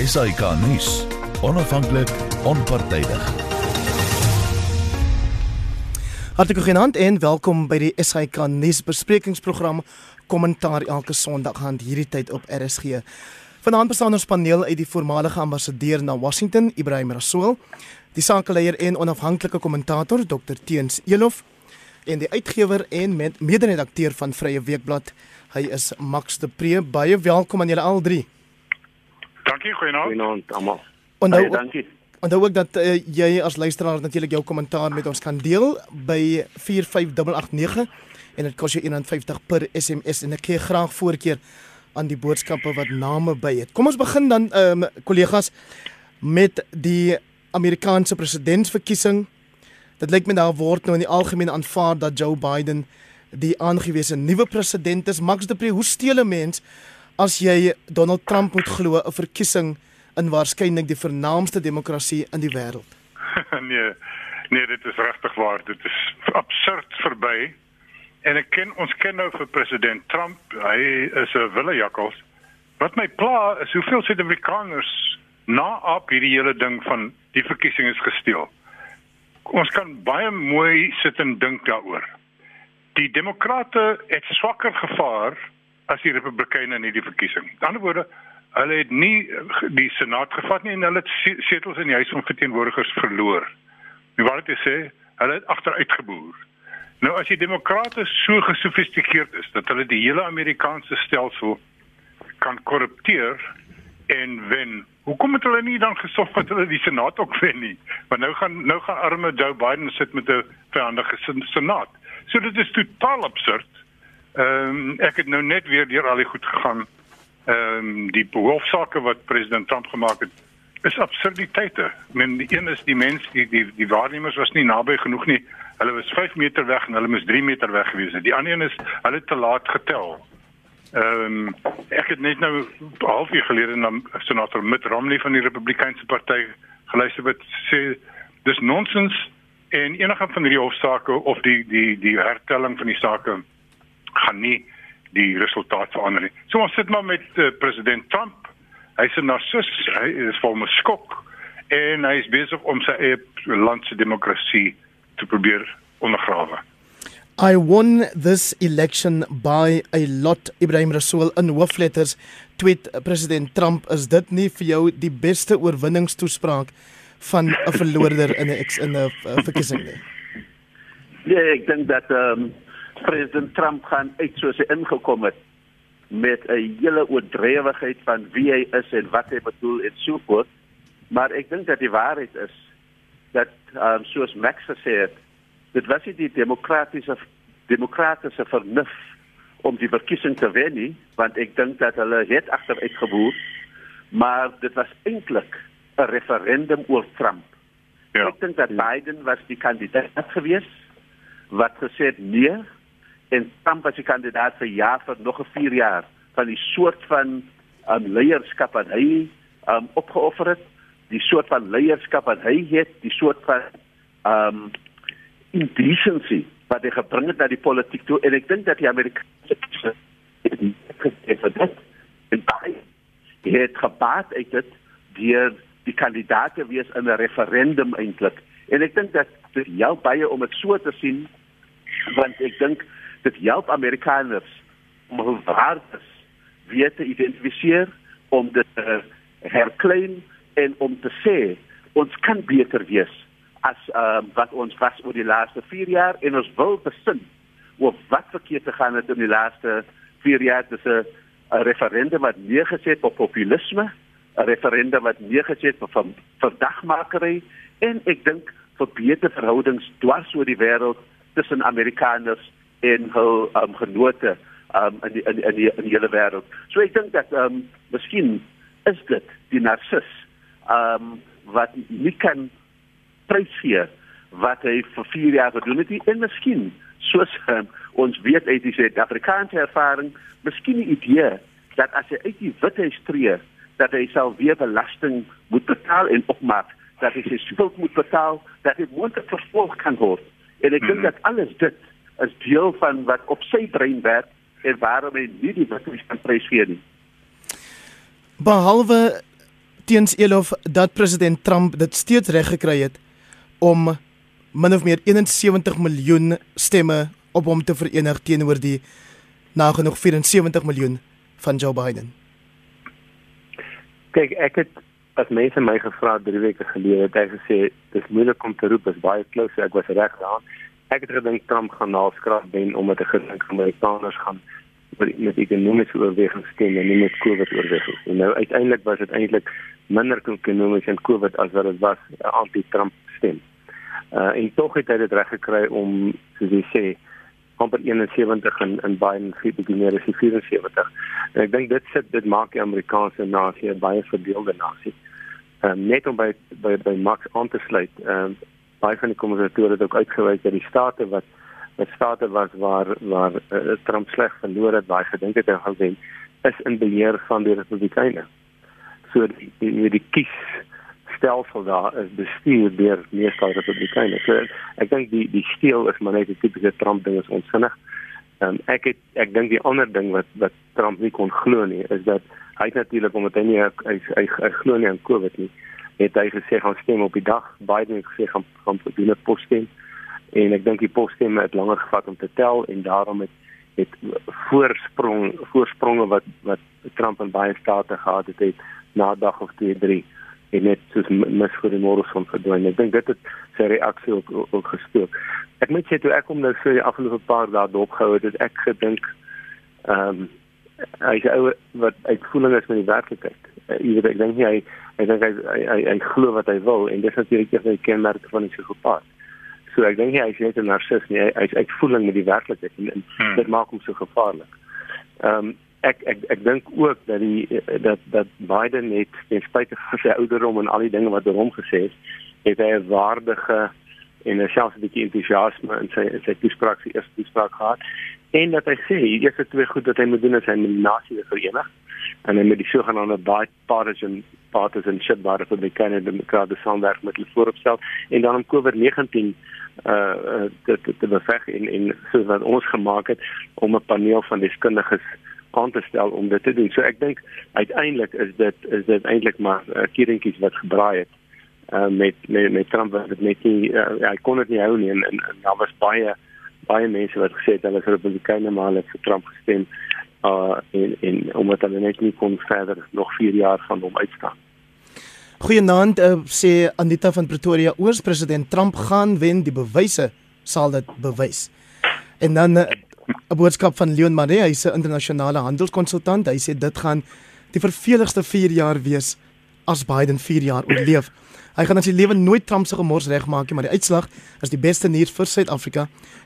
SAK nuus. Onafhanklik, onpartydig. Hartlik goeienaand en welkom by die SAK nuus besprekingsprogram Kommentaar elke Sondag aan hierdie tyd op RSG. Vanaand bestaan ons paneel uit die voormalige ambassadeur na Washington, Ibrahim Rasool, die sakeleier en onafhanklike kommentator Dr Teens Elof en die uitgewer en mede-redakteur van Vrye Weekblad. Hy is Max de Pre. Baie welkom aan julle al drie. Dankie, goeienaand. Goeienaand almal. Onthou Baie dankie. onthou ook dat uh, jy as luisteraar natuurlik jou kommentaar met ons kan deel by 45889 en dit kos jou R1.50 per SMS en ek gee graag voorkeur aan die boodskappe wat name by het. Kom ons begin dan ehm um, kollegas met die Amerikaanse presidentsverkiesing. Dit lyk my daar word nou in die algemeen aanvaar dat Joe Biden die aangewese nuwe president is. Max de Pre, hoe steel 'n mens as jy Donald Trump moet glo 'n verkiesing in waarskynlik die vernaamste demokrasie in die wêreld. nee. Nee, dit is regtig waar. Dit is absurd verby. En ek ken ons ken nou vir president Trump. Hy is 'n willejakkals. Wat my pla is hoeveel Suid-Afrikaners na op hierdie hele ding van die verkiesing is gesteel. Ons kan baie mooi sit en dink daaroor. Die demokrate het swakker gevaar as die republikeine in hierdie verkiesing. Aan die ander woorde, hulle het nie die senaat gevat nie en hulle het setels in die huis van verteenwoordigers verloor. Nie waar dit sê, hulle het agteruitgeboer. Nou as die demokrate so gesofistikeerd is dat hulle die hele Amerikaanse stelsel kan korrupteer en wen. Hoekom het hulle nie dan gesorg dat hulle die senaat ook wen nie? Want nou gaan nou gaan arme Joe Biden sit met 'n vyandige senaat. So dit is totaal absurd. Ehm um, ek het nou net weer deur al die goed gegaan. Ehm um, die hoofsaake wat president Trump gemaak het is absurditeite. Men die een is die mens die die die waarnemers was nie naby genoeg nie. Hulle was 5 meter weg en hulle moes 3 meter weg gewees het. Die ander een is hulle te laat getel. Ehm um, ek het net nou 'n halfuur gelede na senator Mitt Romney van die Republikeinse party geluister wat sê dis nonsens en enige van hierdie hofsaake of die die die hertelling van die sake gaan nie die resultaat verander nie. So ons sit maar met uh, president Trump. Hy's 'n narcis, hy is vol met skok en hy is besig om sy eie land se demokrasie te probeer ondergrawe. I won this election by a lot Ibrahim Rasool in hoofletters tweet president Trump is dit nie vir jou die beste oorwinningstoespraak van 'n verloorder in 'n in 'n verkiesing nie. Nee, ek dink dat ehm um, president Trump gaan uit soos hy ingekom het met 'n hele oordrewigheid van wie hy is en wat hy bedoel en so voort. Maar ek dink dat die waarheid is dat um, soos Max gesê het, dit was nie die demokratiese demokratiese vernuf om die verkiesing te wen nie, want ek dink dat hulle het agteruit geboer, maar dit was eintlik 'n referendum oor Trump. Ja. Ek dink dat Biden was die kandidaat gewees wat gesê het nee en Trump was die kandidaat vir ja vir nog 'n 4 jaar van die soort van um, leierskap wat hy um, opgeoffer het, die soort van leierskap wat hy het, die soort van um indecency wat hy gebring het na die politiek toe. En ek dink dat die Amerikaanse het vir dit. En baie het gebaat uit dit deur die kandidaate wees in 'n referendum eintlik. En ek dink dat dit help baie om dit so te sien want ek dink dit help Amerikaners om hul waardes weer te identifiseer om dit te herklein en om te sê ons kan beter wees as uh, wat ons was oor die laaste 4 jaar en ons wil besin oor wat verkeerd te gaan het in die laaste 4 jaar. Dis 'n referendum wat neergeset op populisme 'n referendum wat neergeset op van verdagmakery en ek dink vir beter verhoudings dwars oor die wêreld tussen Amerikaners en hul um, genote um, in die, in die, in die, in die hele wêreld. So ek dink dat ehm um, miskien is dit die narcis ehm um, wat nie kan prysgee wat hy vir 4 jaar gedoen het en miskien soos um, ons weet uit die Suid-Afrikaanse ervaring, miskien die idee dat as hy uit die withuis tree, dat hy sal weer belasting moet betaal en opmaak, dat hy sy skuld moet betaal, dat hy moontlik vervolg kan word. En ek dink mm -hmm. dat alles dit is deel van wat op sy brein werk en waarom hy nie die withuis kan prysgee nie. Behalwe teens Elof dat president Trump dit steeds reg gekry het om min of meer 71 miljoen stemme op hom te verenig teenoor die nagenoeg 74 miljoen van Joe Biden. Kyk, ek het as mense my gevra 3 weke gelede het ek gesê dis moeilik om te roep is baie close ek was reg daar. Ek het gedink Trump gaan naalskraap wen omdat ek gedink Amerikaners gaan met ekonomiese oorwegings stem en nie met COVID oorwegings. En nou uiteindelik was dit eintlik minder ekonomies en COVID as wat dit was anti-Trump stem. Uh en tog het hy dit reg gekry om soos jy sê amper 71 in in Biden die meer as 74. En ek dink dit sit dit maak die Amerikaanse nasie 'n baie verdeelde nasie. Ehm um, net om by by by Max aan te sluit. Ehm um, baie van die kommentatore het ook uitgewys dat die state wat wat state was waar waar uh, Trump sleg verloor het, baie gedink het hy gaan wen, is in beheer van die Republikeine. So die die, die kies stelsel daar is bestuur deur meestal Republikeine. So ek dink die die steel is maar net 'n tipiese Trump ding is onsinnig. Um, ek het ek dink die ander ding wat wat Trump nie kon glo nie is dat hy natuurlik omdat hy nie hy hy, hy, hy glo nie aan COVID nie het hy gesê gaan stem op die dag Biden het gesê gaan gaan doen 'n posstem en ek dink die posstemme het langer gevat om te tel en daarom het het voorsprong voorspronge wat wat Trump en baie state gehad het, het na dag of 2 3 en net soos mis vir die môre son verdwyn. Ek dink dit het sy reaksie ook ook gestook. Ek moet sê toe ek hom nou vir die afgelope paar dae dopgehou het, het ek gedink ehm um, hy is ou wat uitvoering is met die werklikheid. Uh, jy weet ek dink hy hy dink hy hy, hy, hy glo wat hy wil en dis natuurlik een van die kenmerke van 'n psigopaat. So ek dink hy is net 'n narcis nie, hy is uitvoering met die werklikheid en, en hmm. dit maak hom so gevaarlik. Ehm um, ek ek ek dink ook dat die dat dat Biden net ten spyte van sy ouderdom en al die dinge wat oor hom gesê is, het hy 'n waardige en selfs 'n bietjie entoesiasme in sy in sy toespraak, sy eerste toespraak gehad en dat hy sê die eerste twee goed wat hy moet doen is hy moet die nasie verenig en hy moet die sogenaamde bipartisan partisanship waar vir die Canada Democrate saamwerk met hulle vooropstel en dan om COVID-19 uh dit te beveg in in soos wat ons gemaak het om 'n paneel van deskundiges aan te stel om dit te doen. So ek dink uiteindelik is dit is dit eintlik maar uh, kierentjies wat gebraai het uh met met met Trump wat dit net nie uh, hy kon dit nie hou nie en, en, en daar was baie baie mense wat gesê het hulle sou republikeine maar hulle het vir Trump gestem uh en en omdat hulle net nie kon verder nog 4 jaar van hom uitstaan. Goeienaand uh, sê Anita van Pretoria oors president Trump gaan wen die bewyse sal dit bewys. En dan uh, 'n boodskap van Leon Maree, hy's 'n internasionale handelskonsultant. Hy sê dit gaan die verveligste 4 jaar wees as Biden 4 jaar oorleef. Hy gaan as sy lewe nooit Trump se gemors regmaak nie, maar die uitslag is die beste nuus vir Suid-Afrika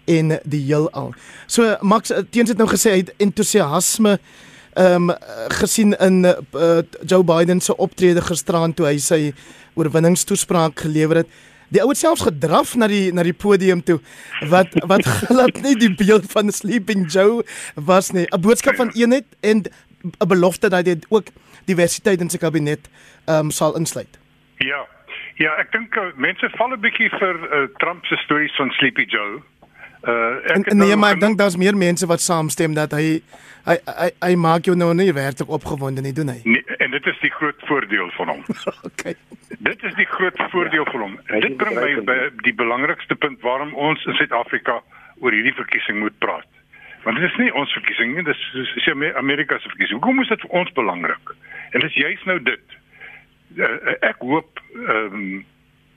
en die heelal. So Max eh, teens het nou gesê hy het entoesiasme ehm um, gesien in uh, Joe Biden se optrede gisteraan toe hy sy oorwinningstoespraak gelewer het. Die ou het selfs gedraf na die na die podium toe wat wat glad nie die beeld van Sleeping Joe was nie. 'n Boodskap van eenheid en 'n belofte dat hy ook diversiteit in sy kabinet ehm um, sal insluit. Ja. Ja, ek dink uh, mense val 'n bietjie vir uh, Trump se stories van Sleepy Joe. Uh ek en, nee, nou maar ek dink daar's meer mense wat saamstem dat hy hy hy, hy maak jou nou nie werklik opgewonde nie, doen hy? Nee, en dit is die groot voordeel van hom. okay. Dit is die groot voordeel van hom. Ja, dit bring my by die belangrikste punt waarom ons in Suid-Afrika oor hierdie verkiesing moet praat. Want dit is nie ons verkiesing nie, dis is Amerika se verkiesing. Hoekom is dit vir ons belangrik? En dit is juist nou dit. Uh, ek hoop ehm um,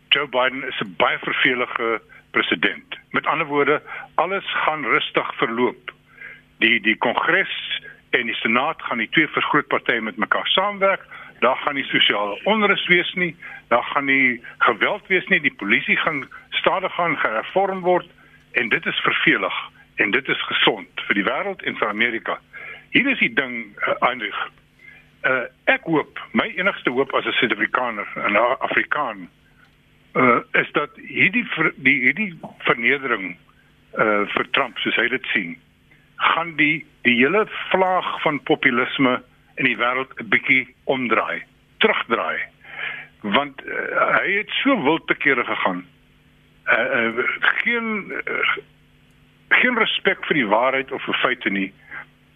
Joe Biden is 'n baie vervelige president. Met ander woorde, alles gaan rustig verloop. Die die kongres en die senaat gaan die twee vergroot partye met mekaar saamwerk. Daar gaan nie sosiale onrus wees nie, daar gaan nie geweld wees nie, die polisie gaan stadig gaan gereform word en dit is vervelig en dit is gesond vir die wêreld en vir Amerika. Hier is die ding uh, eindig. Uh, ek hoop, my enigste hoop as 'n Suid-Afrikaner en 'n Afrikaan uh is dat hierdie die hierdie vernedering uh vir Trump soos hy dit sien gaan die die hele vlaag van populisme in die wêreld 'n bietjie omdraai, terugdraai. Want uh, hy het so wild te kere gegaan. Uh, uh geen uh, geen respek vir die waarheid of vir feite nie.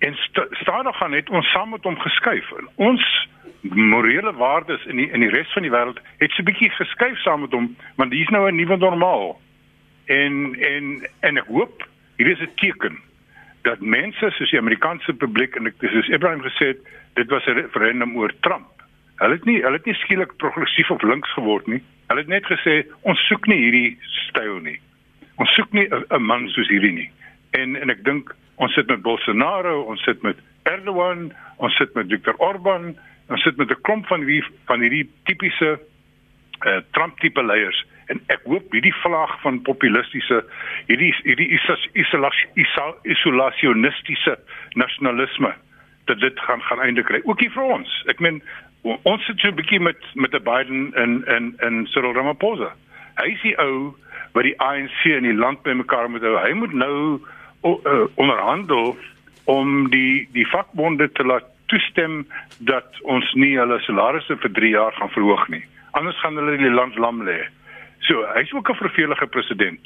En st stadig gaan het ons saam met hom geskuif. Ons morele waardes in die in die res van die wêreld het so 'n bietjie geskuif saam met hom, want hier is nou 'n nuwe normaal. En en en ek hoop hier is 'n teken dat mense soos die Amerikaanse publiek en ek soos Abraham gesê het, dit was 'n referendum oor Trump. Hulle het nie hulle het nie skielik progressief of links geword nie. Hulle het net gesê ons soek nie hierdie styl nie. Ons soek nie 'n man soos hierdie nie. En en ek dink ons sit met Bolsonaro, ons sit met Erdogan, ons sit met Viktor Orban, ons sit met 'n klomp van wie van hierdie tipiese uh, Trump tipe leiers en ek hoop hierdie vlaag van populistiese hierdie hierdie isolationistiese nasionalisme dat dit gaan gaan einde kry. Ook hier vir ons. Ek meen ons sit so 'n bietjie met met 'n Biden en en en Cyril Ramaphosa. Hy is die ou wat die ANC in die land bymekaar moet hou. Hy moet nou onderhandel om die die vakbonde te laat toestem dat ons nie hulle salarisse vir 3 jaar gaan verhoog nie. Anders gaan hulle die land lam lê. So, hy's ook 'n vervelige president.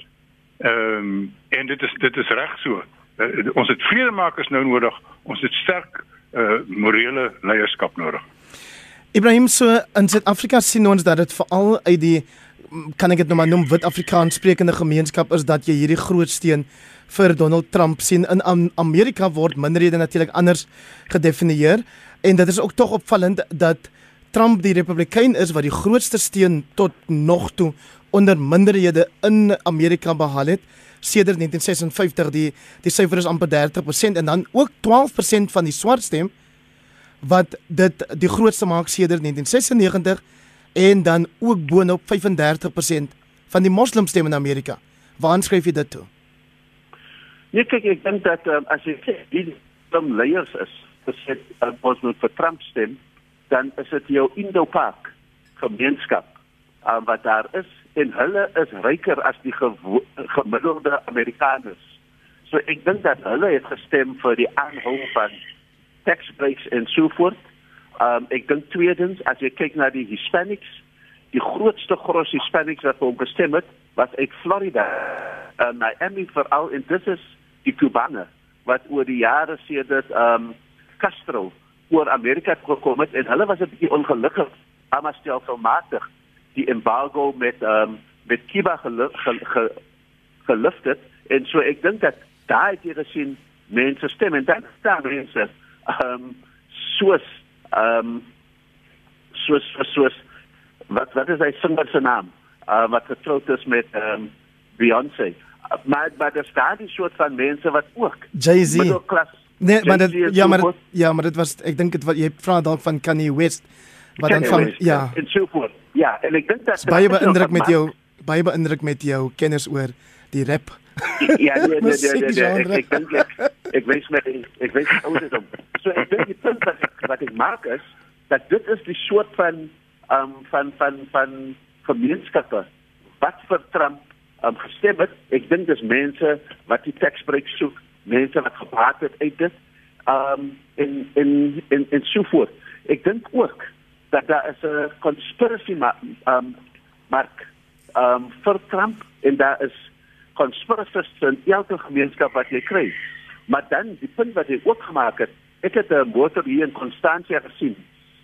Ehm um, en dit is dit is reg so. Uh, ons het vredemakers nou nodig. Ons het sterk uh morele leierskap nodig. Ibrahim so in Suid-Afrika sien ons dat dit veral uit die kan ek dit nou maar noem wit Afrikaans sprekende gemeenskap is dat jy hierdie groot steun vir Donald Trump sien in Amerika word minderhede natuurlik anders gedefinieer en dit is ook tog opvallend dat Trump die Republikein is wat die grootste steun tot nog toe onder minderhede in Amerika behaal het sedert 1956 die die syfer is amper 30% en dan ook 12% van die swart stem wat dit die grootste maak sedert 1996 en dan ook boonop 35% van die moslimstem in Amerika. Waar skryf jy dit toe? Nee, kyk, ek dink dat um, as jy sê die dom leiers is, besit uh, ons moet vir Trump stem, dan is dit jou Indo-Pak gemeenskap um, wat daar is en hulle is ryker as die gemiddelde Amerikaners. So ek dink dat hulle het gestem vir die aanhou van tax breaks en so voort. Um ek dink tweedens as jy kyk na die Hispanics, die grootste gros Hispanics wat hom gestem het, was uit Florida. Uh, Miami veral en dit is die Kubane wat oor die jare sedert ehm um, Castro oor Amerika gekom het en hulle was 'n bietjie ongelukkig maar stelselmatig die embargo met ehm um, met Cuba gelif ge, ge, gelift het. En so ek dink dat daai het jy gesien mense stem en dan staan mense ehm um, soos ehm um, soos soos wat wat is hy singer se naam? Uh, wat getroud is met ehm um, Beyoncé maar maar daar staan die soort van mense wat ook Jay-Z Nee, maar dit ja, maar dit, ja, maar dit was ek dink dit wat jy vra dalk van Kanye West wat dan van West, ja. En so voort. Ja, en ek dink dat baie beïndruk met jou baie beïndruk met jou kennis oor die rap. Ja, nee, nee, nee, nee, nee, ek ek dink ek ek weet met ek weet dit om. So ek dink die punt wat ek, wat ek maak is dat dit is die soort van ehm um, van van van gemeenskappe wat vir Trump um, gestem het. Ek dink dis mense wat die tekspreek soek, mense wat gepraat het uit dit. Um in in in in so voort. Ek dink ook dat daar is 'n conspiracy ma um mark um vir Trump en daar is conspiracies in elke gemeenskap wat jy kry. Maar dan die punt wat hy ook gemaak het, ek het 'n motor hier in Constantia gesien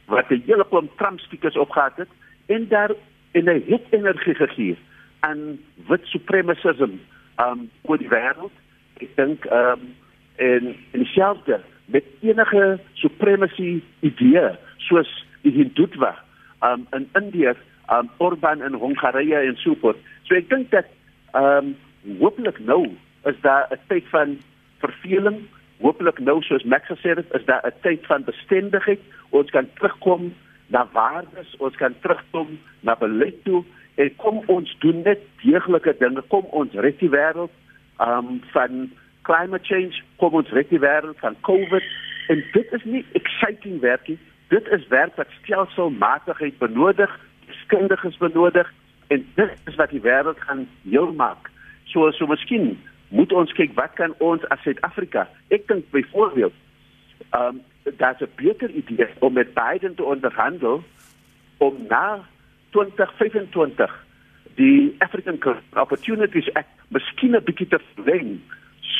wat 'n hele klomp Trump stickers opgehad het en daar in 'n hit energie gegee aan wit supremacism um oor die wêreld. Ek dink um en en selfde met enige supremacy idee soos die Hindutva um in Indië, um Orban in Hongarye en so voort. So ek dink dat um hopelik nou is daar 'n tyd van verveling. Hopelik nou soos Max gesê het, is daar 'n tyd van bestendigheid. Ons kan terugkom na waardes, ons kan terugkom na beleid toe en kom ons doen net deeglike dinge. Kom ons red die wêreld um van climate change. Kom ons red die wêreld van covid. En dit is nie exciting werk nie. Dit is werk wat stelselmatigheid benodig skundiges benodig. En dit is wat die wêreld gaan heel maak. So so miskien moet ons kyk wat kan ons as Suid-Afrika ek dink byvoorbeeld um daar's 'n beter idee om met Biden te onderhandel om na 2025 die African Opportunities Act miskien 'n bietjie te verleng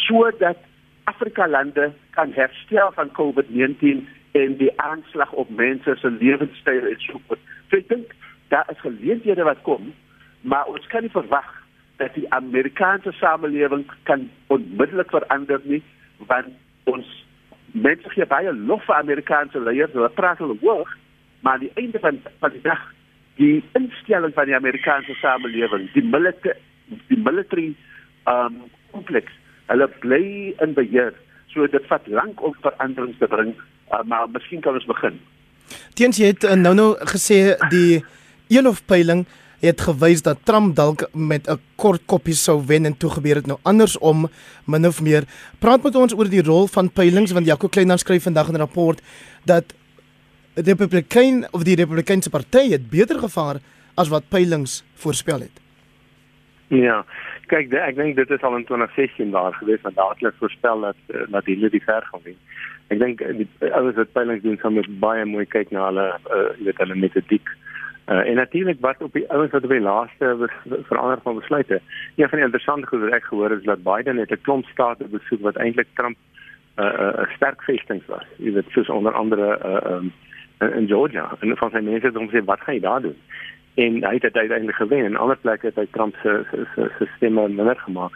sodat Afrika lande kan herstel van COVID-19 en die aanslag op mense se lewenstyl en so voort. So ek dink daar is geleenthede wat kom, maar ons kan nie verwag dat die Amerikaanse samelewing kan onmiddellik verander nie, want ons mense gee baie lof vir Amerikaanse leiers, hulle praat hulle hoog, maar aan die einde van van die dag die instelling van die Amerikaanse samelewing, die military die military um kompleks, hulle bly in beheer. So dit vat lank om veranderings te bring, uh, maar miskien kan ons begin. Teens jy het uh, nou nou gesê die Elof peiling het gewys dat Trump dalk met 'n kort koppie sou wen en toe gebeur dit nou andersom min of meer. Praat met ons oor die rol van peilings want Jaco Klein dan skryf vandag in 'n rapport dat Republikein of die Republikeinse party het beter gevaar as wat peilings voorspel het. Ja, kyk, ek dink dit is al in 2016 daar gewees want daar het voorspel dat eh, dat hulle die ver gaan wen. Ek dink die ouens wat peilings doen sal met baie mooi kyk na hulle uh, weet hulle metodiek. Uh, en natuurlik wat op die ouens wat op die laaste verander van besluite. Een van die interessante goed wat ek gehoor het is dat Biden het 'n klomp state besoek wat eintlik Trump 'n uh, uh, sterk vesting was. Jy weet soos onder andere uh, um, in Georgia en van sy mense het hom gesê wat gaan jy daar doen? en hy het uiteindelik gewen en ander plekke het hy Trump se se se stemme minder gemaak.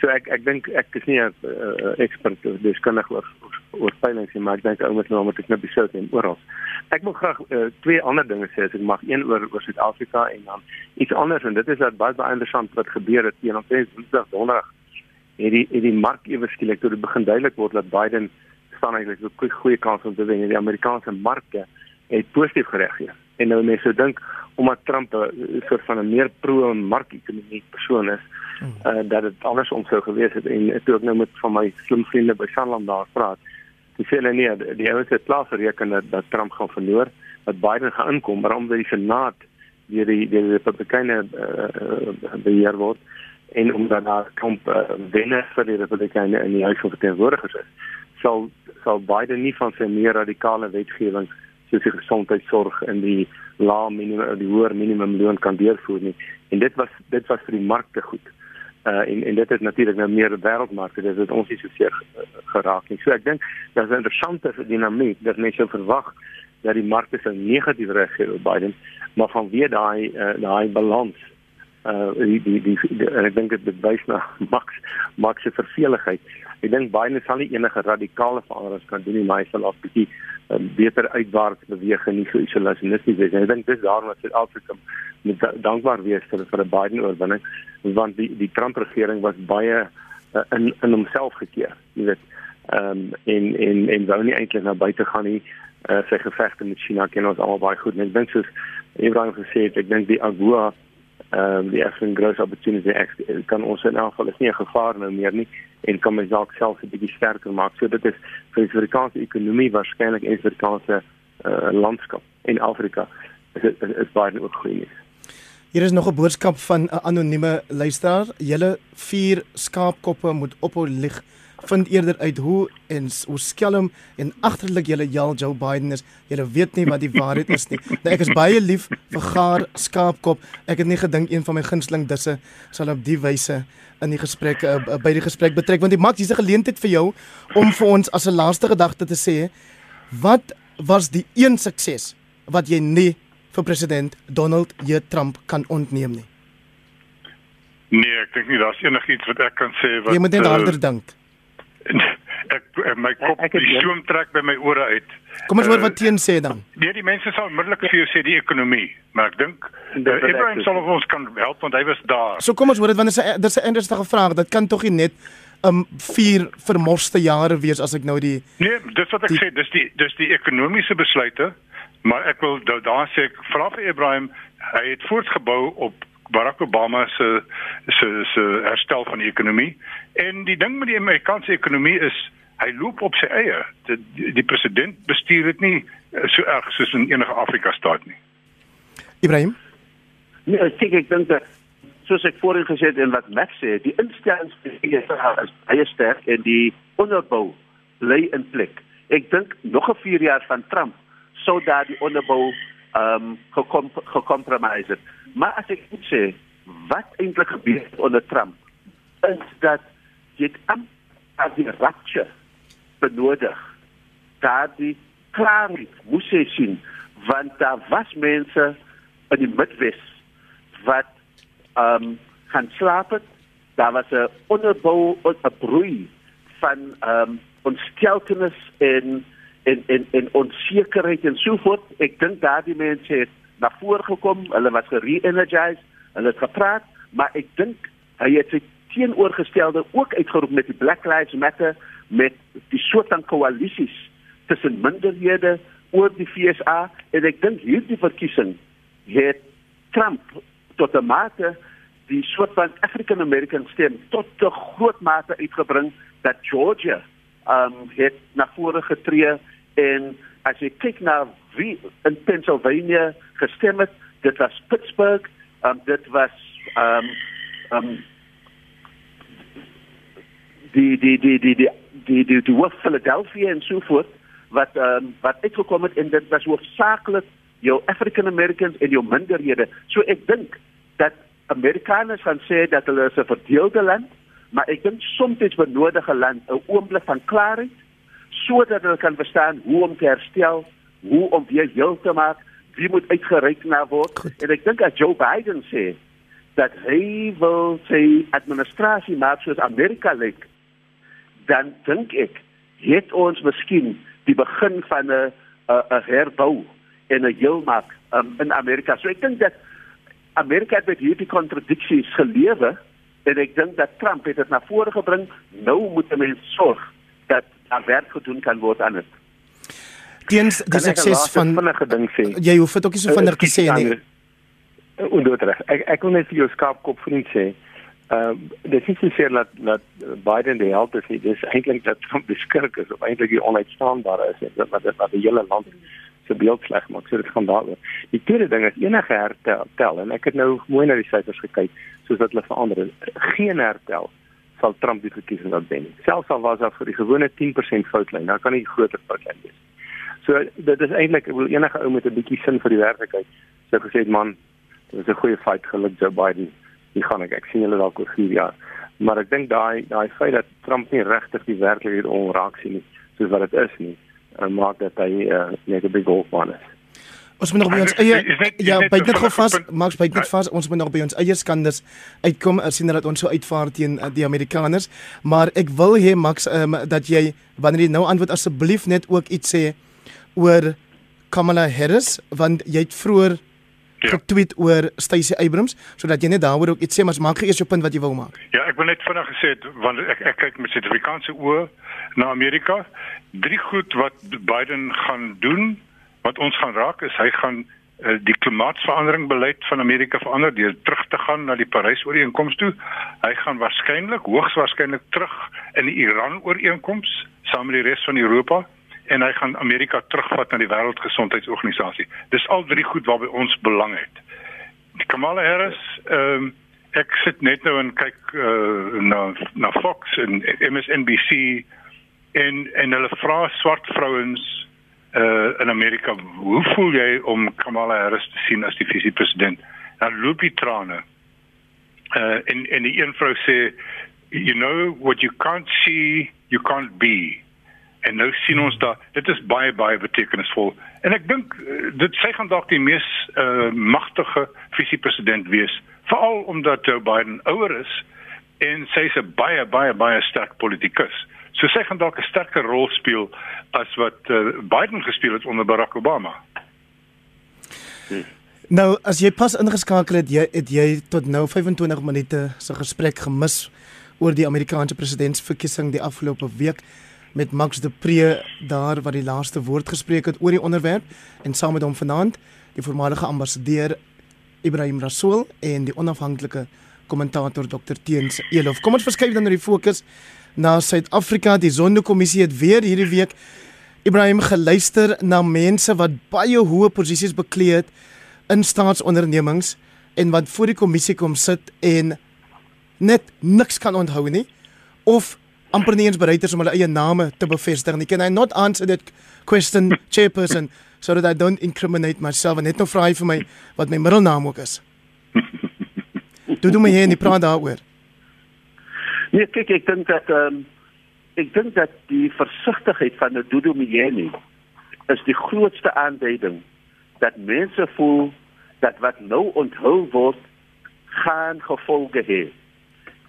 So ek ek dink ek is nie 'n uh, ekspert dis kan ek oor oor peilings nie, maar ek dink ou moet nou met knip besou en oral. Ek wil graag uh, twee ander dinge sê as ek mag een oor oor Suid-Afrika en dan iets anders en dit is dat baie baie interessant wat gebeur het teen op Woensdag donderdag. Het die het die mark ewe skielik toe dit begin duidelik word dat Biden staan eintlik 'n goeie kans om te wen in die Amerikaanse marke het positief gereageer. En nou mense dink omdat Trump 'n soort van 'n meer pro-marketekonomie persoon is, uh, dat dit andersom sou gewees het. En toe ek nou met van my slim vriende by Sanlam daar praat, dis hulle nie die ouens het klaar gereken dat, dat Trump gaan verloor, dat Biden gaan inkom, maar omdat die Senaat deur die die Republikeine uh, beheer word en omdat daar Trump uh, wenner vir die Republikeine in die huis van verteenwoordigers is, sal sal Biden nie van sy meer radikale wetgewing soos die gesondheidsorg en die lae minimum die hoër minimum loon kan deurvoer nie en dit was dit was vir die markte goed. Uh en en dit is natuurlik nou meer wêreldmarkte dit het ons nie so seer geraak nie. So ek dink daar's 'n interessante dinamiek dat mense verwag dat die markte se negatief reageer op Biden, maar vanweë daai uh, daai balans uh die die, die, die ek dink dit wys na Max Max se verveligheid. Ek dink Biden sal nie enige radikale veranderings kan doen nie, maar hy sal op bietjie um, beter uitwaarts beweeg en nie so isolasionisties wees. Ek dink dis daarom dat Suid-Afrika moet dankbaar wees vir vir 'n Biden oorwinning want die die Trump regering was baie uh, in in homself gekeer, jy weet. Ehm um, en en en wou nie eintlik na buite gaan nie. Uh, sy gevegte met China ken ons almal baie goed. En ek dink soos Ibrahim gesê het, ek dink die AGOA ehm um, die African Growth Opportunity Act kan ons in elk geval is nie 'n gevaar nou meer nie en kan my dalk self 'n bietjie sterker maak. So dit is vir die Suid-Afrikaanse ekonomie waarskynlik en vir Suid-Afrikaanse uh, landskap in Afrika is is, is baie ook goed. Hier is nog 'n boodskap van 'n anonieme luisteraar. Julle vier skaapkoppe moet ophou lieg vind eerder uit hoe en hoe skelm en agterlik julle Jal Joe Biden is. Julle weet nie wat die waarheid is nie. Nou, ek is baie lief vir gaar skaapkop. Ek het nie gedink een van my gunsteling disse sal op die wyse in die gesprek uh, by die gesprek betrek want dit maak hierse geleentheid vir jou om vir ons as 'n laaste gedagte te sê wat was die een sukses wat jy nie vir president Donald J Trump kan ontneem nie. Nee, ek dink nie daar's enigiets wat ek kan sê wat Jy moet net harder uh, dink. Ek, ek my kop ek, ek die stoom trek by my ore uit. Kom ons hoor uh, wat teen sê dan. Nee, die mense sal onmiddellik vir jou sê die ekonomie, maar ek dink uh, Ibrahim sal ons kan help want hy was daar. So kom ons hoor dit want dit is 'n dis 'n interessante vraag. Dit kan tog nie net um vier vermoste jare wees as ek nou die Nee, dis wat ek die, sê, dis die dis die ekonomiese besluite, maar ek wil daar sê ek vra vir Ibrahim, hy het voortgebou op Barack Obama se se se herstel van die ekonomie en die ding met die Amerikaanse ekonomie is hy loop op sy eie. Die, die president bestuur dit nie eh, so erg soos in enige Afrika staat nie. Ibrahim? Nee, ek dink ek dink dat soos ek voorheen gesê het en wat Max sê, die instellings is baie sterk en die onderbou lê in plek. Ek dink nog 'n 4 jaar van Trump sou daar die onderbou ehm um, gekompromiseer. Maar as ek moet sê, wat eintlik gebeur onder Trump is dat jy aan die rapture benodig. Daardie klaarheid moes hy sien want daar was mense in die Midwes wat ehm um, gaan slaap het. Daar was 'n onderbou 'n broei van ehm um, onsteltenis en en en en onsekerheid en so voort. Ek dink daardie mense het na vore gekom, hulle was gere-energized, hulle het gepraat, maar ek dink hy het sy teenoorgestelde ook uitgeroep met die Black Lives Matter met die soort van koalisies tussen minderhede oor die FSA en ek dink hierdie verkiesing het Trump tot 'n mate die soort van African American stem tot 'n groot mate uitgebring dat Georgia um het na vore getree en as jy kyk na wie in Pennsylvania gestem het, dit was Pittsburgh, um, dit was um um die die die die die die die, die hoof Philadelphia en so voort wat um, wat uitgekom het en dit was hoofsaaklik jou African Americans en jou minderhede. So ek dink dat Amerikaners gaan sê dat hulle 'n verdeelde land, maar ek dink soms benodig 'n land 'n oomblik van klaarheid sodat hulle kan verstaan hoe om te herstel, hoe om weer heel te maak, wie moet uitgereik na word. Goed. En ek dink dat Joe Biden sê dat hy wil sy administrasie maak soos Amerika lyk dan dink ek het ons miskien die begin van 'n 'n herbou en 'n heelmaak um, in Amerika. So ek dink dat Amerika het met hierdie kontradiksies gelewe en ek dink dat Trump het dit na vore gebring. Nou moet mense sorg dat daar werk gedoen kan word aan dit. Teens die sukses van vinnige ding sê. Jy hoef dit ook nie so vinnig te sê nie. Ondoetrig. Ek ek wil net vir jou skaapkop vriend sê. Ehm uh, dis nie seker dat dat Biden die held is nie. Dis eintlik dat Trump beskik is of eintlik die onuitstaanbare is dat wat wat die hele land se beeld sleg maak. So dit gaan daaroor. Die tweede ding is enige hertel en ek het nou mooi na die syfers gekyk soos wat hulle verander. Geen hertel sal Trump die verkiesing laat wen. Selfs al was daar vir die gewone 10% foutlyn, dan kan nie groter foutlyn wees. So dit is eintlik ek wil enige ou met 'n bietjie sin vir die werklikheid sê gesê man, dit was 'n goeie fight geluk Joe Biden nie gaan ek ek sien hulle dalk oor 4 jaar. Maar ek dink daai daai feit dat Trump nie regtig die werklikheid onraak sien nie, soos wat dit is nie, uh, maak dat hy uh, net 'n big golfman is. Ons moet nog by ons eie ja, by net gou vas, Max, by net vas, ons moet nog by ons eie skanders uitkom as sien dat ons so uitvaar teen uh, die Amerikaners, maar ek wil hê Max um, dat jy wanneer jy nou antwoord asseblief net ook iets sê oor Kamala Harris want jy het vroeër ja. getweet oor Stacey Abrams sodat jy net daaroor ook iets sê maar maak eers jou punt wat jy wou maak. Ja, ek wil net vinnig gesê want ek ek kyk met Suid-Afrikaanse oë na Amerika. Drie goed wat Biden gaan doen wat ons gaan raak is hy gaan uh, die klimaatsverandering beleid van Amerika verander deur terug te gaan na die Parys-ooreenkoms toe. Hy gaan waarskynlik hoogs waarskynlik terug in die Iran-ooreenkoms saam met die res van Europa en hy gaan Amerika terugvat na die wêreldgesondheidsorganisasie. Dis al drie goed waarby ons belang het. Kamala Harris, ehm um, ek sit net nou en kyk uh, na na Fox en MSNBC en en hulle vra swart vrouens uh, in Amerika, hoe voel jy om Kamala Harris te sien as die visiepresident? Dan loop die trane. Uh, en en die een vrou sê you know what you can't see, you can't be en nou sien ons dat dit is baie baie betekenisvol en ek dink eh, dit sy gaan dalk die mees uh, magtige visiepresident wees veral omdat Joe Biden ouer is en sy is 'n baie baie baie sterk politikus so sy gaan dalk 'n sterker rol speel as wat uh, Biden gespeel het onder Barack Obama hmm. Nou as jy pas ingeskakel het jy het jy tot nou 25 minute se gesprek gemis oor die Amerikaanse presidentsverkiesing die afgelope week met Max de Pre daar wat die laaste woord gespreek het oor die onderwerp en saam met hom vanaand die voormalige ambassadeur Ibrahim Rasool en die onafhanklike kommentator Dr Teens Elof. Kom ons verskuif dan na die fokus na Suid-Afrika. Die Sonderkommissie het weer hierdie week Ibrahim geluister na mense wat baie hoë posisies bekleed het in staatsondernemings en wat voor die kommissie kom sit en net niks kan onthou nie of amper nie eens bereid is om hulle eie name te bevestig nie. Can I not answer that question chairperson so that I don't incriminate myself and net nou vra hy vir my wat my middelnaam ook is. Doe doe my hier nie praat daaroor. Nee, kyk ek dink dat ehm um, ek dink dat die versigtigheid van Dudu Myeni is die grootste aanduiding dat mense voel dat wat nou onthul word gaan gevolge hê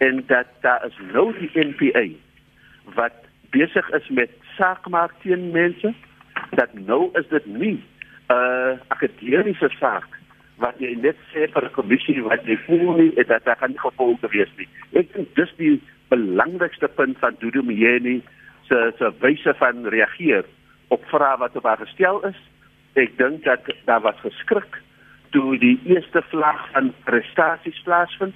en dat daar is nou die NPA wat besig is met saak maak teen mense dat nou is dit nie 'n uh, akademiese saak wat jy net sê vir 'n kommissie wat jy voel nie dat daar gaan gevolge wees nie. Ek dink dis die belangrikste punt van Dudu Myeni se se wyse van reageer op vrae wat op haar gestel is. Ek dink dat daar was geskrik toe die eerste vlag van prestasies plaasvind.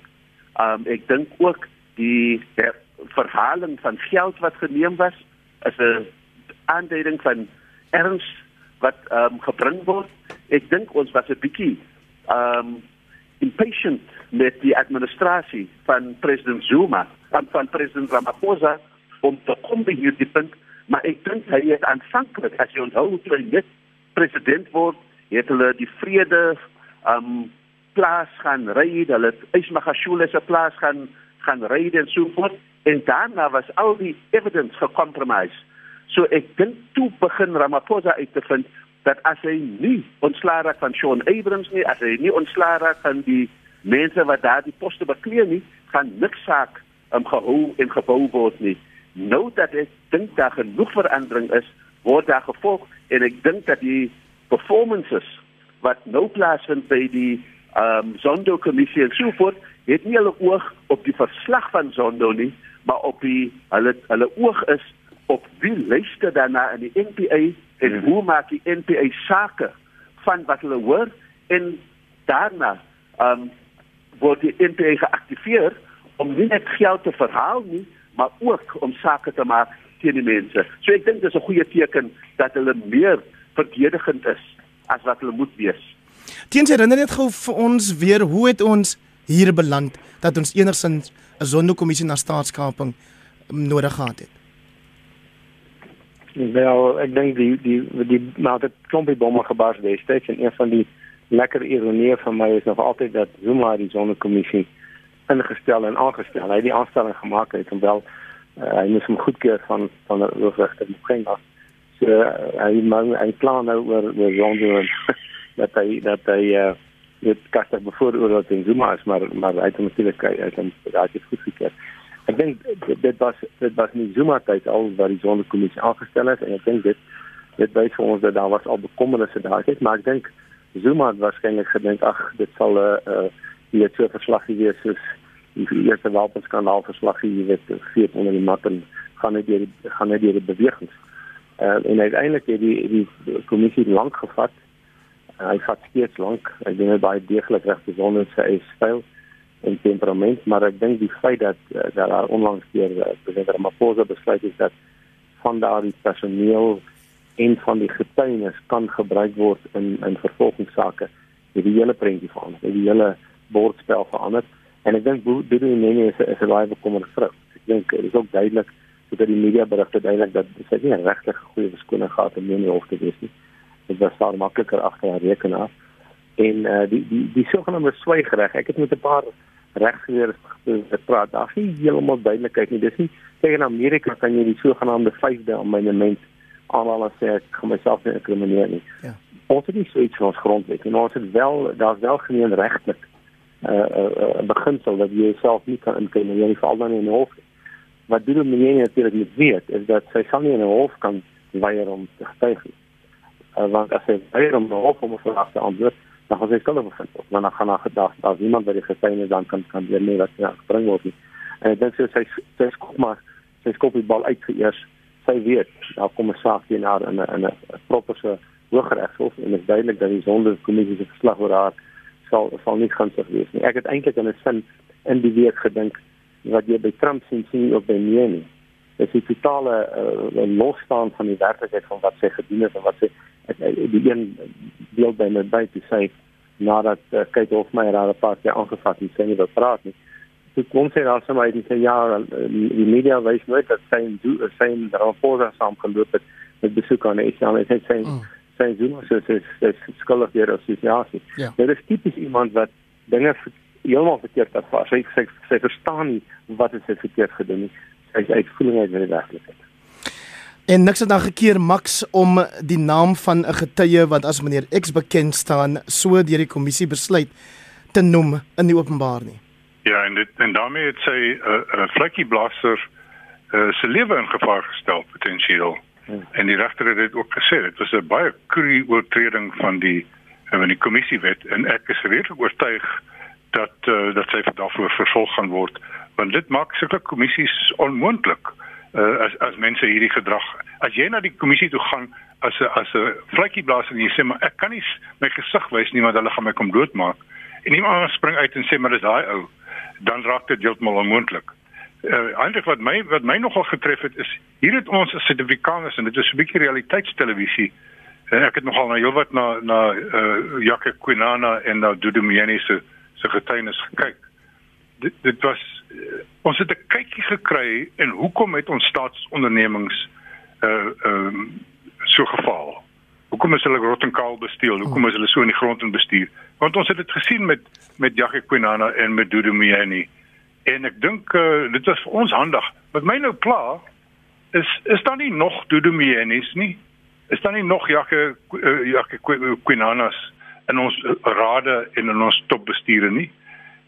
Um ek dink ook die verhaling van geld wat geneem was is 'n aanduiding van erns wat um gebring word. Ek dink ons was 'n bietjie um impatient met die administrasie van president Zuma van van president Ramaphosa om te kom by hierdie punt, maar ek dink hy het aanvanklik as jy onthou toe hy net president word, het hulle die vrede um plaas gaan ry, hulle Ismagashule se plaas gaan gaan ry en so voort en daarna was al die evidence gecompromise. So ek dink toe begin Ramaphosa uit te vind dat as hy nie ontslae raak van Sean Abrams nie, as hy nie ontslae raak van die mense wat daar die poste bekleed nie, gaan niks saak um, gehou en gebou word nie. Nou dat ek dink daar genoeg verandering is, word daar gevolg en ek dink dat die performances wat nou plaasvind by die um, Zondo kommissie en so voort, het nie hulle oog op die verslag van Zondo nie, maar op die hulle hulle oog is op wie luister daarna in die NPA en mm. hoe maak die NPA sake van wat hulle hoor en daarna um, word die NPA geaktiveer om nie net geld te verhaal nie, maar ook om sake te maak teen die mense. So ek dink dis 'n goeie teken dat hulle meer verdedigend is as wat hulle moet wees. Teens herinner net gou vir ons weer hoe het ons hier beland dat ons enigsins 'n sondekommissie na staatskaping nodig gehad het. Wel, ek dink die die die maar dit klompie bomme gebars destyds en een van die lekker ironieë van my is nog altyd dat Zuma die sondekommissie ingestel en aangestel. Hy het die aanstelling gemaak het en wel uh, hy moes hom goedkeur van van die hoofregter Mkheng af. So uh, hy man plan nou oor oor dat hy dat hy uh, dit kastig bevooroordeel teen Zuma is maar maar hy het natuurlik hy het hom daai goedkeur. Ek dink dit was dit was nie Zuma tyd al wat die Zondo kommissie aangestel het en ek dink dit dit wys vir ons dat daar was al bekommernisse daar het maar ek dink Zuma het waarskynlik gedink ag dit sal 'n jy het so 'n verslag gewees soos die eerste wapenskandaal verslag jy weet feet onder die mat en gaan net deur gaan net deur die bewegings. Uh, en uiteindelik het die die kommissie lank gevat. Uh, hy vat steeds lank. Hy doen dit baie deeglik reg besonder sy eie styl en temperament, maar ek dink die feit dat uh, dat daar onlangs deur uh, president Ramaphosa besluit is dat van daardie personeel en van die getuienis kan gebruik word in in vervolgingsake. Die hele prentjie van, die hele bordspel verander. En ek dink dit is nie net 'n baie bekommerde vrou. Ek dink dit is ook duidelik dat die media berigte duidelik dat sy nie regtig goeie verskoning gehad het om nie hof te wees nie. Dit was daar makliker agter haar rekenaar. En uh, die die die sogenaamde swygreg. Ek het met 'n paar regsgeleerdes gepraat. Daar is nie heeltemal duidelikheid nie. Dis nie tegen Amerika kan jy die sogenaamde 5de amendement almal as ek kom myself nie inkrimineer nie. Ja. Ons het nie so iets in ons grondwet nie. Ons het wel daar's wel gemeen regtelik uh, uh, beginsel dat jy jouself nie kan inkom nie, veral dan in 'n hof. Wat doen mense natuurlik nie weet is dat sy sal nie in 'n hof kan weier om te getuig nie. Uh, want as sy weier om 'n hof om 'n vraag te antwoord, dan gaan sy skuldig bevind word. Dan gaan haar gedag dat iemand by die getuienis dan kan kan weer nie wat sy gebring word nie. En ek dink sy sy skop maar sy skop die bal uit eers. Sy weet daar kom 'n saak teen haar in 'n in 'n properse hooggeregshof en dit is duidelik dat die sondekommissie se verslag oor haar sal sal nie gunstig wees nie. Ek het eintlik in 'n sin in die week gedink wat jy by Trump sien sien op by nie nie. Dit is totale uh, losstaan van die werklikheid van wat sy gedoen het en wat sy die een deel by my by te sê nadat uh, Kate Hofmeyer haar paar keer aangevat het, sy nie wil praat nie. Toe kom sy daar sommer uit en sê ja, die media wys nooit dat sy en sy en Ramaphosa saamgeloop het met besoek aan Israel en sy sê mm sy Zuma se se se skuldig deur assosiasie. Ja. Dit is tipies iemand wat dinge heeltemal verkeerd afvat. Sy sy sy verstaan nie wat het sy verkeerd gedoen nie. Hy is uitvoering uit die werklikheid. En niks het dan gekeer Max om die naam van 'n getuie wat as meneer X bekend staan so deur die kommissie besluit te noem in die openbaar nie. Ja, en dit en daarmee het sy 'n uh, uh, vlekkie blaster uh, se lewe in gevaar gestel potensieel. Hmm. En die regter het dit ook gesê, dit was 'n baie kru oortreding van die van die kommissiewet en ek is redelik oortuig dat uh, dat sy daarvoor vervolg gaan word want dit maak sulke kommissies onmoontlik uh, as as mense hierdie gedrag as jy na die kommissie toe gaan as 'n as 'n vlekkie blaas en jy sê maar ek kan nie my gesig wys nie want hulle gaan my kom doodmaak en iemand spring uit en sê maar dis daai ou dan raak dit heeltemal onmoontlik. Uh, eintlik wat my wat my nogal getref het is hier het ons as Suid-Afrikaners en dit is 'n bietjie realiteitstelevisie. Uh, ek het nogal na heelwat na na uh, Jacques Quinana en na Dudu Myeni se se getuienis gekyk. Dit dit was uh, ons het 'n kykie gekry en hoekom het ons staatsondernemings uh ehm um, so geval? Hoekom is hulle rot en kaal besteel? Hoekom is hulle so in die grond en bestuur? Want ons het dit gesien met met Jacques Quinana en met Dudu Myeni. En ek dink uh, dit was vir ons handig. Wat my nou pla is is daar nie nog Dudu Myenis nie? Is daar nie nog Jacques uh, Jacques Quinanas in ons rade en in ons topbestuure nie?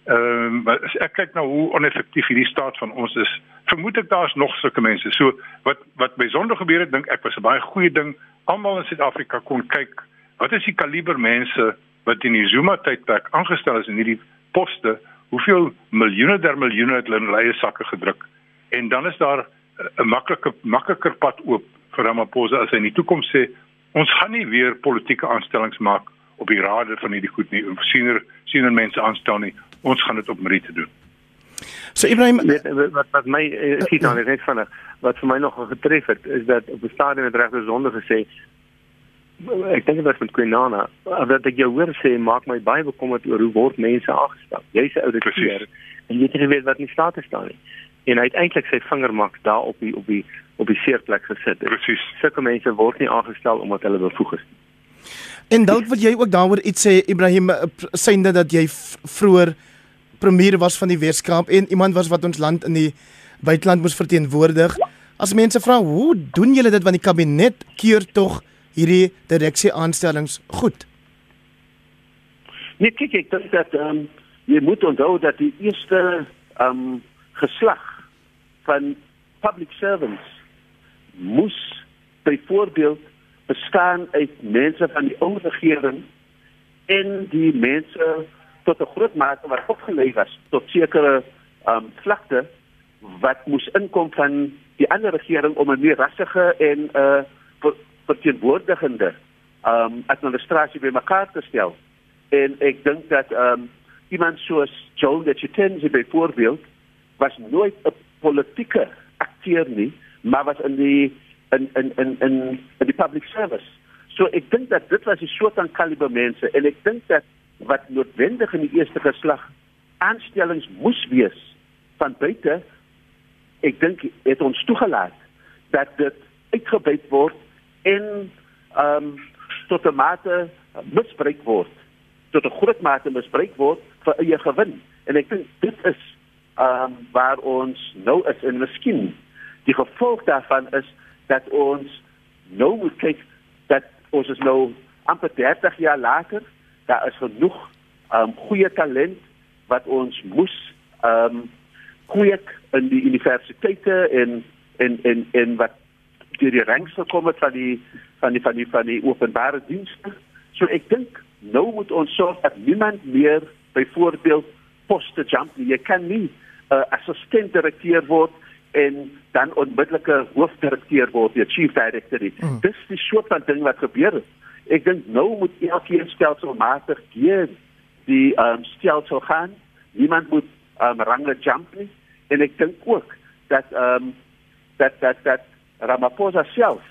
Ehm um, as ek kyk na hoe oneffektief hierdie staat van ons is, vermoed ek daar's nog sulke mense. So wat wat besonder gebeur het, dink ek was 'n baie goeie ding. Almal in Suid-Afrika kon kyk wat is die kaliber mense wat in die Zuma tydperk aangestel is in hierdie poste, hoeveel miljoene der miljoene het hulle in leie sakke gedruk. En dan is daar 'n maklike makliker pad oop vir Ramaphosa as hy in die toekoms sê ons gaan nie weer politieke aanstellings maak op die rade van hierdie goed nie. Siener siener mense aanstel nie. Ons gaan dit op Mariete doen. So Ibrahim Weet, wat wat my sien dan net vinnig wat vir my nog getref het is dat op die stadium het regte sonde gesê ek dink dit was met Quinana dat ek jou hoor sê maak my baie bekommerd oor hoe word mense aangestel. Jy's 'n ouditeur en jy het nie weet wat in staat te staan nie. En hy het eintlik sy vinger maak daar op die op die op die seerplek gesit. Presies. Sulke mense word nie aangestel omdat hulle bevoeg is. En dalk wil jy ook daaroor iets sê Ibrahim synde dat jy vroeër premier was van die Weskaap en iemand was wat ons land in die buiteland moes verteenwoordig. As mense vra hoe doen julle dit want die kabinet keur tog hierdie direksie aanstellings goed? Nee, kyk ek dink dat ehm um, jy moet onthou dat die eerste ehm um, geslag van public servants moes byvoorbeeld bestaan uit mense van die ou regering en die mense tot 'n groot mate wat opgelei was tot sekere ehm um, vlakte wat moes inkom van die ander regering om 'n meer rassige en 'n uh, verteenwoordigende um administrasie bymekaar te stel. En ek dink dat um iemand soos Joel Getchitenzi byvoorbeeld was nooit 'n politieke akteur nie, maar was in die in in in in, in die public service. So ek dink dat dit was die soort van kaliber mense en ek dink dat wat noodwendig in die eerste geslag aanstellings moes wees van buite ek dink het ons toegelaat dat dit uitgebuit word en ehm um, tot 'n mate misbruik word. Tot 'n groot mate misbruik word vir eie gewin. En ek dink dit is ehm um, waar ons nou is en miskien die gevolg daarvan is dat ons nou moet kyk dat ons is nou amper 30 jaar later. Daar is genoeg ehm um, goeie talent wat ons moes ehm um, kweek in die universiteite en en en en wat deur die ranks gekom het van die van die van die van die openbare dienste. So ek dink nou moet ons sorg dat niemand meer byvoorbeeld poste jump nie. Jy kan nie 'n uh, assistent direkteur word en dan onmiddellike hoofdirekteur word, die chief director. Mm. Dis die soort van ding wat gebeur het. Ek dink nou moet elkeen stelselmatig hier die um, stelsel gaan. Niemand moet um, range jump nie. En ek dink ook dat ehm um, dat dat dat Ramaphosa self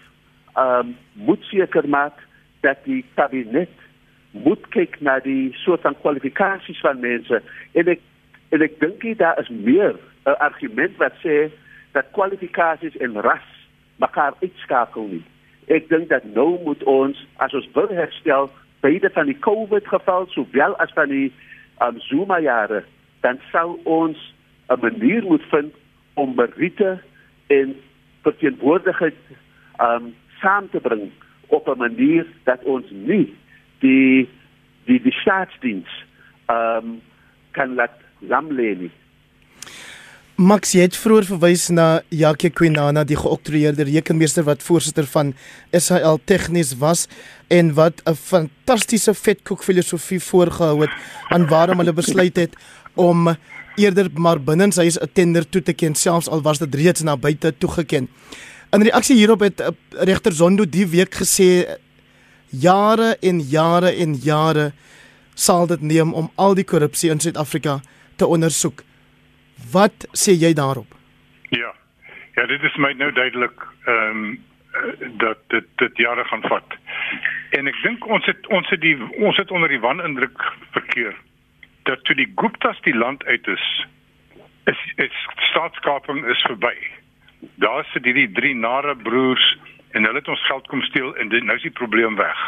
um, moet seker maak dat die kabinet moet kyk na die soort van kwalifikasies van mense en ek en ek dink daar is meer 'n argument wat sê dat kwalifikasies en ras mekaar uitskakel nie. Ek dink dat nou moet ons as ons wil herstel beide van die COVID geval sowel as van die um, Zuma jare dan sou ons 'n manier moet vind om Marite en verteenwoordigheid um saam te bring op 'n manier dat ons nie die die die staatsdiens um kan laat lam lê nie. Max het vroeër verwys na Jacques Quinana, die geoktroeëerde rekenmeester wat voorsitter van SAL Tegnies was en wat 'n fantastiese vetkoek filosofie voorgehou het aan waarom hulle besluit het om eerder maar binne sy 'n tender toe te ken selfs al was dit reeds na buite toegeken. In reaksie hierop het uh, regter Zondo die week gesê jare en jare en jare sal dit neem om al die korrupsie in Suid-Afrika te ondersoek. Wat sê jy daarop? Ja. Ja, dit is my nou duidelik ehm um, dat dit dit jare gaan vat. En ek dink ons het ons het die ons het onder die wanindruk verkeer dat toe die Guptas die land uit is is, is staatskaping is verby. Daar sit hierdie drie nare broers en hulle het ons geld kom steel en dit nou is die probleem weg.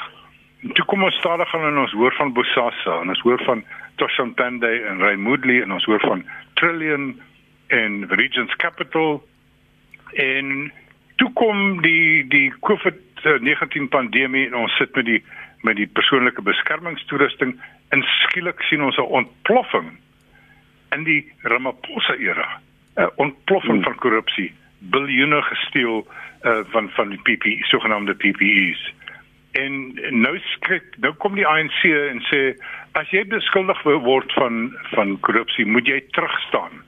En toe kom ons stadig gaan en ons hoor van Bosasa en ons hoor van Toshantande en Raymondli en ons hoor van Trillion en Regents Capital en toe kom die die COVID-19 pandemie en ons sit met die met die persoonlike beskermingstoerusting en skielik sien ons 'n ontploffing in die Ramaphosa era. 'n ontploffing hmm. van korrupsie biljoene gesteel uh, van van die PPE sogenaamde PPE's en nou skrik nou kom die ANC en sê as jy beskuldig word van van korrupsie moet jy terugstaan.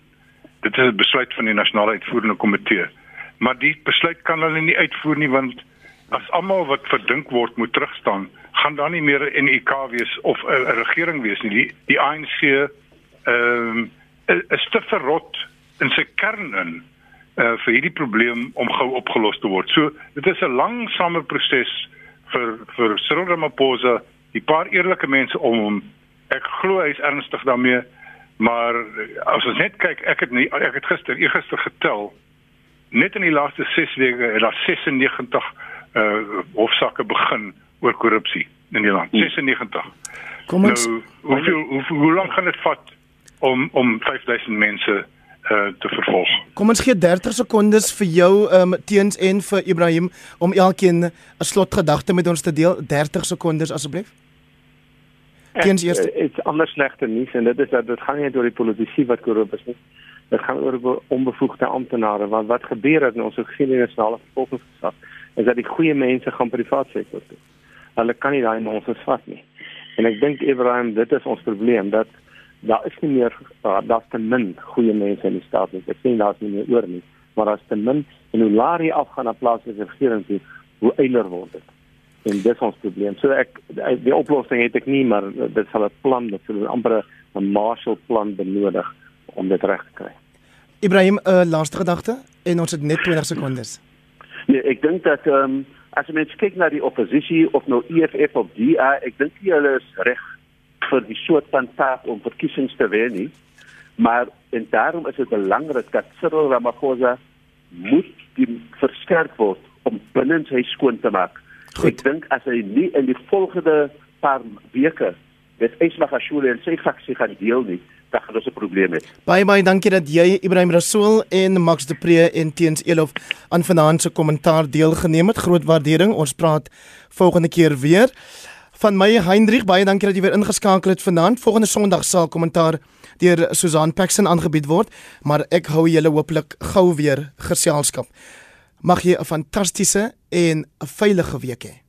Dit is 'n besluit van die nasionale uitvoerende komitee. Maar die besluit kan hulle nie uitvoer nie want as almal wat verdink word moet terugstaan gaan daar nie meer 'n NEK wees of 'n regering wees nie. Die die ANC ehm um, is te verrot in sy kern in uh, vir hierdie probleem om gou opgelos te word. So dit is 'n langsame proses vir vir Cyril Ramaphosa, die paar eerlike mense om hom. Ek glo hy is ernstig daarmee, maar as ons net kyk, ek het nie, ek het gister, eergister getel net in die laaste 6 weke het daar 96 uh hofsaake begin oor korrupsie in die land. 96. Hmm. Kom ons nou, hoeveel hoe, hoe lank gaan dit vat om om 5000 mense uh te vervolg? Kom ons gee 30 sekondes vir jou um teens en vir Ibrahim om elkeen 'n slotgedagte met ons te deel. 30 sekondes asseblief. Teens eers dit's anders slegte nuus en dit is dat dit gaan nie oor die politici wat korrup is nie. Dit gaan oor onbevoegde amptenare want wat gebeur het in ons gesien in die nasionale vervolgingsgesag is dat die goeie mense gaan privaat sektor toe hulle kan nie daai nonsens vat nie. En ek dink Ibrahim, dit is ons probleem dat daar is nie meer uh, daar's te min goeie mense in die staat nie. Ek sien daar's nie meer oor nie, maar daar's te min en hoe laer jy afgaan na plaaslike regering toe, hoe eiler word dit. En dis ons probleem. So ek die oplossing het ek nie, maar dit sal 'n plan, dit sal amper 'n Marshall plan benodig om dit reg te kry. Ibrahim, 'n uh, laaste gedagte en ons het net 20 sekondes. Nee, ek dink dat ehm um, as jy mens kyk na die oppositie of nou EFF of DA, ek dink hulle is reg vir die soort van taak om verkiesings te wen nie. Maar en daarom is dit belangrik dat Cyril Ramaphosa moet die verskerp word om binne sy skoon te maak. Goed. Ek dink as hy nie in die volgende paar weke met Ismagashule en sy faksie gaan deel nie, ons 'n probleem hê. Baie baie dankie dat jy Ibrahim Rasool en Max de Pre en Teens Elof aan vanaand se kommentaar deelgeneem het. Groot waardering. Ons praat volgende keer weer. Van my Hendrik, baie dankie dat jy weer ingeskakel het vanaand. Volgende Sondag sal kommentaar deur Susan Paxton aangebied word, maar ek hou julle hopelik gou weer geselskap. Mag jy 'n fantastiese en 'n veilige week hê.